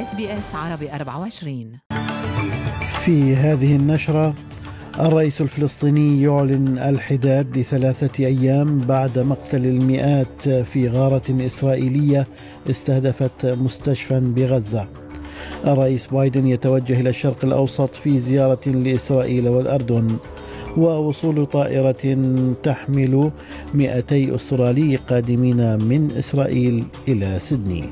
SBS عربي 24 في هذه النشرة الرئيس الفلسطيني يعلن الحداد لثلاثة أيام بعد مقتل المئات في غارة إسرائيلية استهدفت مستشفى بغزة. الرئيس بايدن يتوجه إلى الشرق الأوسط في زيارة لإسرائيل والأردن ووصول طائرة تحمل 200 أسترالي قادمين من إسرائيل إلى سيدني.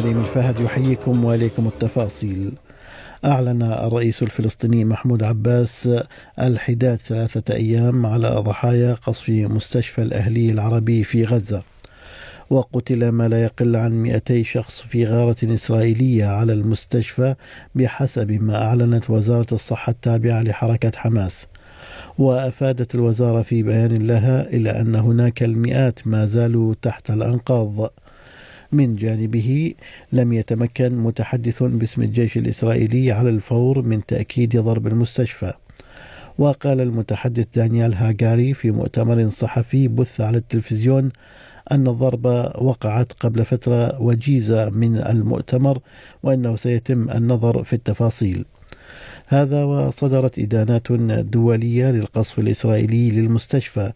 سليم الفهد يحييكم وإليكم التفاصيل. أعلن الرئيس الفلسطيني محمود عباس الحداد ثلاثة أيام على ضحايا قصف مستشفى الأهلي العربي في غزة. وقتل ما لا يقل عن 200 شخص في غارة إسرائيلية على المستشفى بحسب ما أعلنت وزارة الصحة التابعة لحركة حماس. وأفادت الوزارة في بيان لها إلى أن هناك المئات ما زالوا تحت الأنقاض. من جانبه لم يتمكن متحدث باسم الجيش الإسرائيلي على الفور من تأكيد ضرب المستشفى. وقال المتحدث دانيال هاغاري في مؤتمر صحفي بث على التلفزيون أن الضربة وقعت قبل فترة وجيزة من المؤتمر وأنه سيتم النظر في التفاصيل. هذا وصدرت إدانات دولية للقصف الإسرائيلي للمستشفى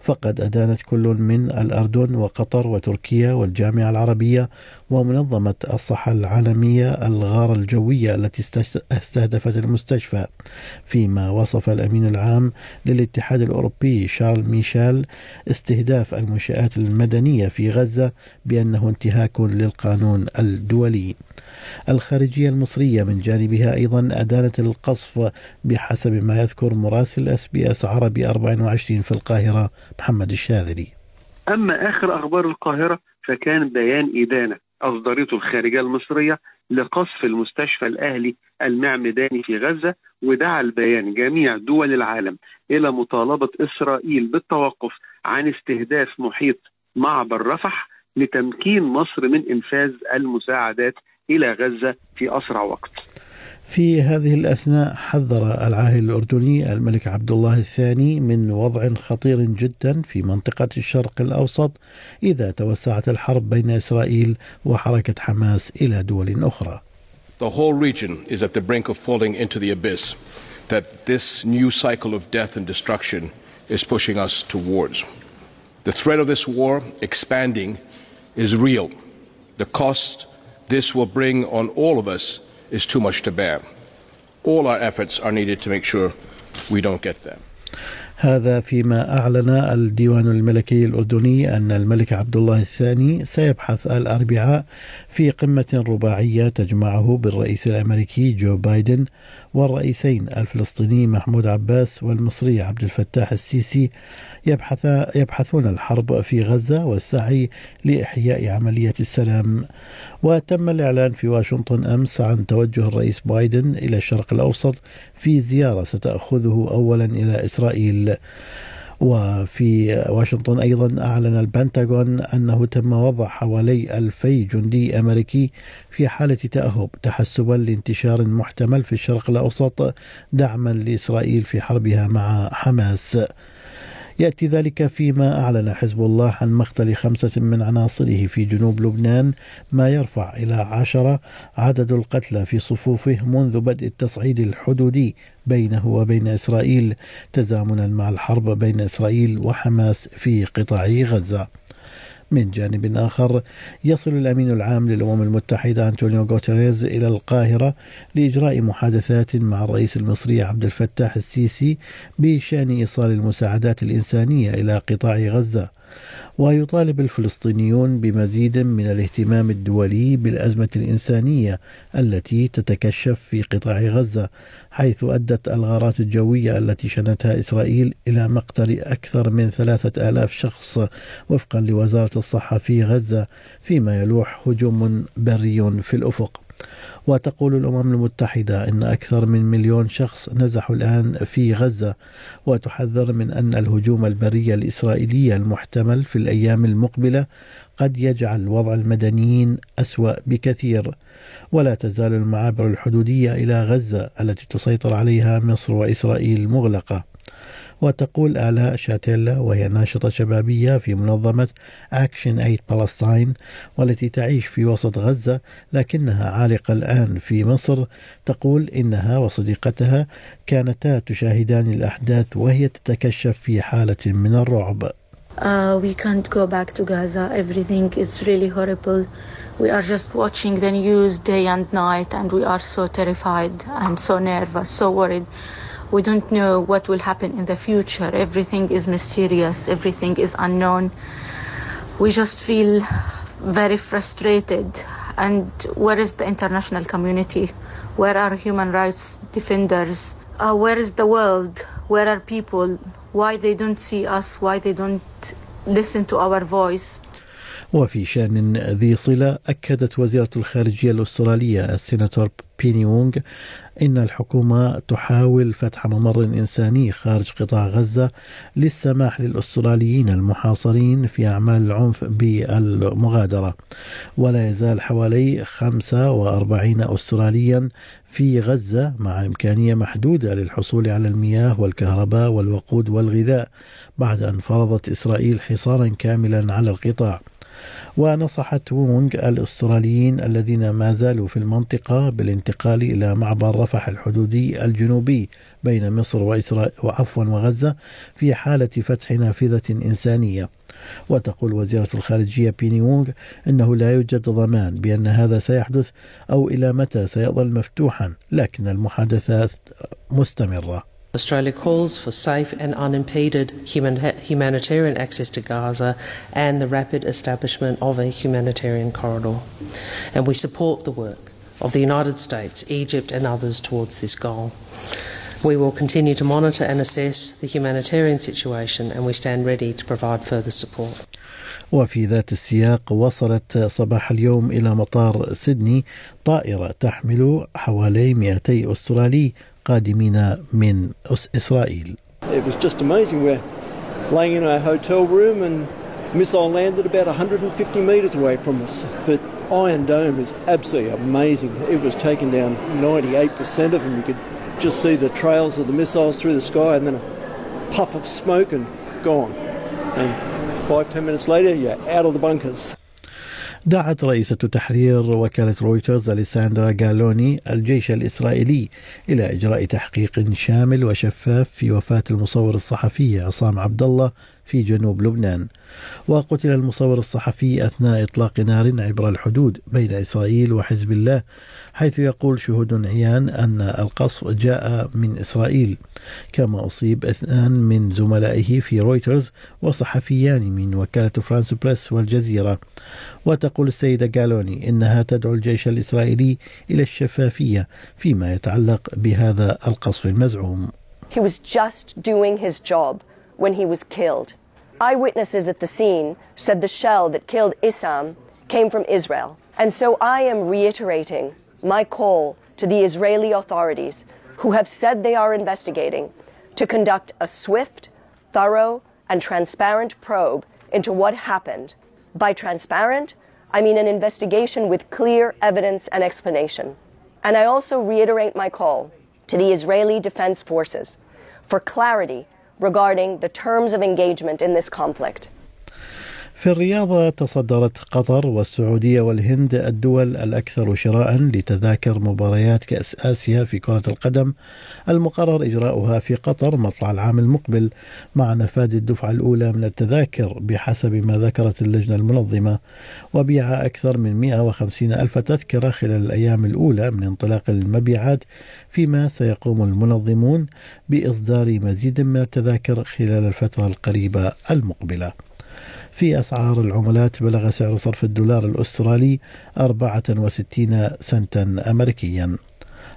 فقد أدانت كل من الأردن وقطر وتركيا والجامعة العربية ومنظمة الصحة العالمية الغارة الجوية التي استهدفت المستشفى فيما وصف الأمين العام للاتحاد الأوروبي شارل ميشيل استهداف المنشآت المدنية في غزة بأنه انتهاك للقانون الدولي. الخارجية المصرية من جانبها أيضا أدانت القصف بحسب ما يذكر مراسل SBS عربي 24 في القاهرة محمد الشاذلي. أما آخر أخبار القاهرة فكان بيان إدانة. أصدرته الخارجية المصرية لقصف المستشفى الأهلي المعمداني في غزة ودعا البيان جميع دول العالم إلى مطالبة إسرائيل بالتوقف عن استهداف محيط معبر رفح لتمكين مصر من إنفاذ المساعدات إلى غزة في أسرع وقت. في هذه الأثناء حذر العاهل الأردني الملك عبد الله الثاني من وضع خطير جدا في منطقة الشرق الأوسط إذا توسعت الحرب بين إسرائيل وحركة حماس إلى دول أخرى. The whole region is at the brink of falling into the abyss that this new cycle of death and destruction is pushing us towards. The threat of this war expanding is real. The cost this will bring on all of us is too much to bear. All our efforts are needed to make sure we don't get there. هذا فيما أعلن الديوان الملكي الأردني أن الملك عبد الله الثاني سيبحث الأربعاء في قمة رباعية تجمعه بالرئيس الأمريكي جو بايدن والرئيسين الفلسطيني محمود عباس والمصري عبد الفتاح السيسي يبحث يبحثون الحرب في غزة والسعي لإحياء عملية السلام. وتم الإعلان في واشنطن أمس عن توجه الرئيس بايدن إلى الشرق الأوسط في زيارة ستأخذه أولا إلى إسرائيل. وفي واشنطن أيضا أعلن البنتاغون أنه تم وضع حوالي ألفي جندي أمريكي في حالة تأهب تحسبا لانتشار محتمل في الشرق الأوسط دعما لإسرائيل في حربها مع حماس. يأتي ذلك فيما أعلن حزب الله عن مقتل خمسة من عناصره في جنوب لبنان ما يرفع إلى عشرة عدد القتلى في صفوفه منذ بدء التصعيد الحدودي بينه وبين إسرائيل تزامنا مع الحرب بين إسرائيل وحماس في قطاع غزة. من جانب آخر يصل الأمين العام للأمم المتحدة أنطونيو غوتيريز إلى القاهرة لإجراء محادثات مع الرئيس المصري عبد الفتاح السيسي بشأن إيصال المساعدات الإنسانية إلى قطاع غزة. ويطالب الفلسطينيون بمزيد من الاهتمام الدولي بالأزمة الإنسانية التي تتكشف في قطاع غزة حيث أدت الغارات الجوية التي شنتها إسرائيل إلى مقتل أكثر من ثلاثة آلاف شخص وفقا لوزارة الصحة في غزة فيما يلوح هجوم بري في الأفق. وتقول الأمم المتحدة أن أكثر من مليون شخص نزحوا الآن في غزة وتحذر من أن الهجوم البري الإسرائيلي المحتمل في الأيام المقبلة قد يجعل وضع المدنيين أسوأ بكثير. ولا تزال المعابر الحدودية إلى غزة التي تسيطر عليها مصر وإسرائيل مغلقة. وتقول آلاء شاتيلا وهي ناشطة شبابية في منظمة أكشن أيد بالستاين والتي تعيش في وسط غزة لكنها عالقة الآن في مصر تقول إنها وصديقتها كانتا تشاهدان الأحداث وهي تتكشف في حالة من الرعب Uh, we can't go back to Gaza. Everything is really horrible. We are just watching the news day and night, and we are so terrified and so nervous, so worried. We don't know what will happen in the future. Everything is mysterious, everything is unknown. We just feel very frustrated. And where is the international community? Where are human rights defenders? Uh, where is the world? Where are people? why they don't see us, why they don't listen to our voice. وفي شأن ذي صلة أكدت وزيرة الخارجية الأسترالية السيناتور بيني وونغ إن الحكومة تحاول فتح ممر إنساني خارج قطاع غزة للسماح للأستراليين المحاصرين في أعمال العنف بالمغادرة. ولا يزال حوالي 45 أستراليا في غزة مع إمكانية محدودة للحصول على المياه والكهرباء والوقود والغذاء بعد أن فرضت إسرائيل حصارا كاملا على القطاع. ونصحت وونغ الأستراليين الذين ما زالوا في المنطقة بالانتقال إلى معبر رفح الحدودي الجنوبي بين مصر وإسرائيل وعفوا وغزة في حالة فتح نافذة إنسانية. وتقول وزيرة الخارجية بيني وونغ أنه لا يوجد ضمان بأن هذا سيحدث أو إلى متى سيظل مفتوحا لكن المحادثات مستمرة. Australia calls for safe and unimpeded human, humanitarian access to Gaza and the rapid establishment of a humanitarian corridor. And we support the work of the United States, Egypt, and others towards this goal. We will continue to monitor and assess the humanitarian situation and we stand ready to provide further support. وفي ذات السياق وصلت صباح اليوم إلى مطار سيدني طائرة تحمل حوالي 200 أسترالي قادمين من إسرائيل. It was just amazing. We're laying in our hotel room and missile landed about 150 metres away from us. But Iron Dome is absolutely amazing. It was taken down 98% of them. You could just see the trails of the missiles through the sky and then a puff of smoke and gone. And five, ten minutes later, you're out of the bunkers. دعت رئيسة تحرير وكالة رويترز أليساندرا جالوني الجيش الإسرائيلي إلى إجراء تحقيق شامل وشفاف في وفاة المصور الصحفي عصام عبد الله في جنوب لبنان. وقتل المصور الصحفي أثناء إطلاق نار عبر الحدود بين إسرائيل وحزب الله حيث يقول شهود عيان أن القصف جاء من إسرائيل كما أصيب اثنان من زملائه في رويترز وصحفيان من وكالة فرانس بريس والجزيرة. وتقول السيدة جالوني إنها تدعو الجيش الإسرائيلي إلى الشفافية فيما يتعلق بهذا القصف المزعوم. He was just doing his job. When he was killed. Eyewitnesses at the scene said the shell that killed Issam came from Israel. And so I am reiterating my call to the Israeli authorities who have said they are investigating to conduct a swift, thorough, and transparent probe into what happened. By transparent, I mean an investigation with clear evidence and explanation. And I also reiterate my call to the Israeli Defense Forces for clarity regarding the terms of engagement in this conflict. في الرياضة تصدرت قطر والسعودية والهند الدول الأكثر شراء لتذاكر مباريات كأس آسيا في كرة القدم المقرر إجراؤها في قطر مطلع العام المقبل مع نفاذ الدفعة الأولى من التذاكر بحسب ما ذكرت اللجنة المنظمة وبيع أكثر من 150 ألف تذكرة خلال الأيام الأولى من انطلاق المبيعات فيما سيقوم المنظمون بإصدار مزيد من التذاكر خلال الفترة القريبة المقبلة. في أسعار العملات بلغ سعر صرف الدولار الأسترالي 64 سنتا أمريكيا.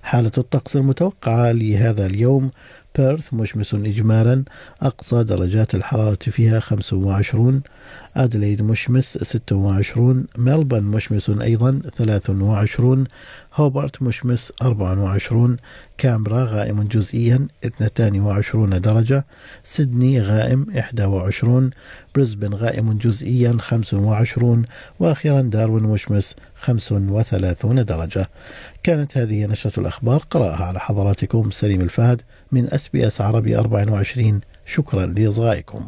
حالة الطقس المتوقعة لهذا اليوم بيرث مشمس إجمالا أقصى درجات الحرارة فيها 25 أدليد مشمس 26 ملبن مشمس أيضا 23 هوبرت مشمس 24 كامبرا غائم جزئيا 22 درجة سيدني غائم 21 بريسبن غائم جزئيا 25 وأخيرا داروين مشمس 35 درجة. كانت هذه نشرة الأخبار قرأها على حضراتكم سليم الفهد من أس بي أس عربي 24 شكرا لإصغائكم.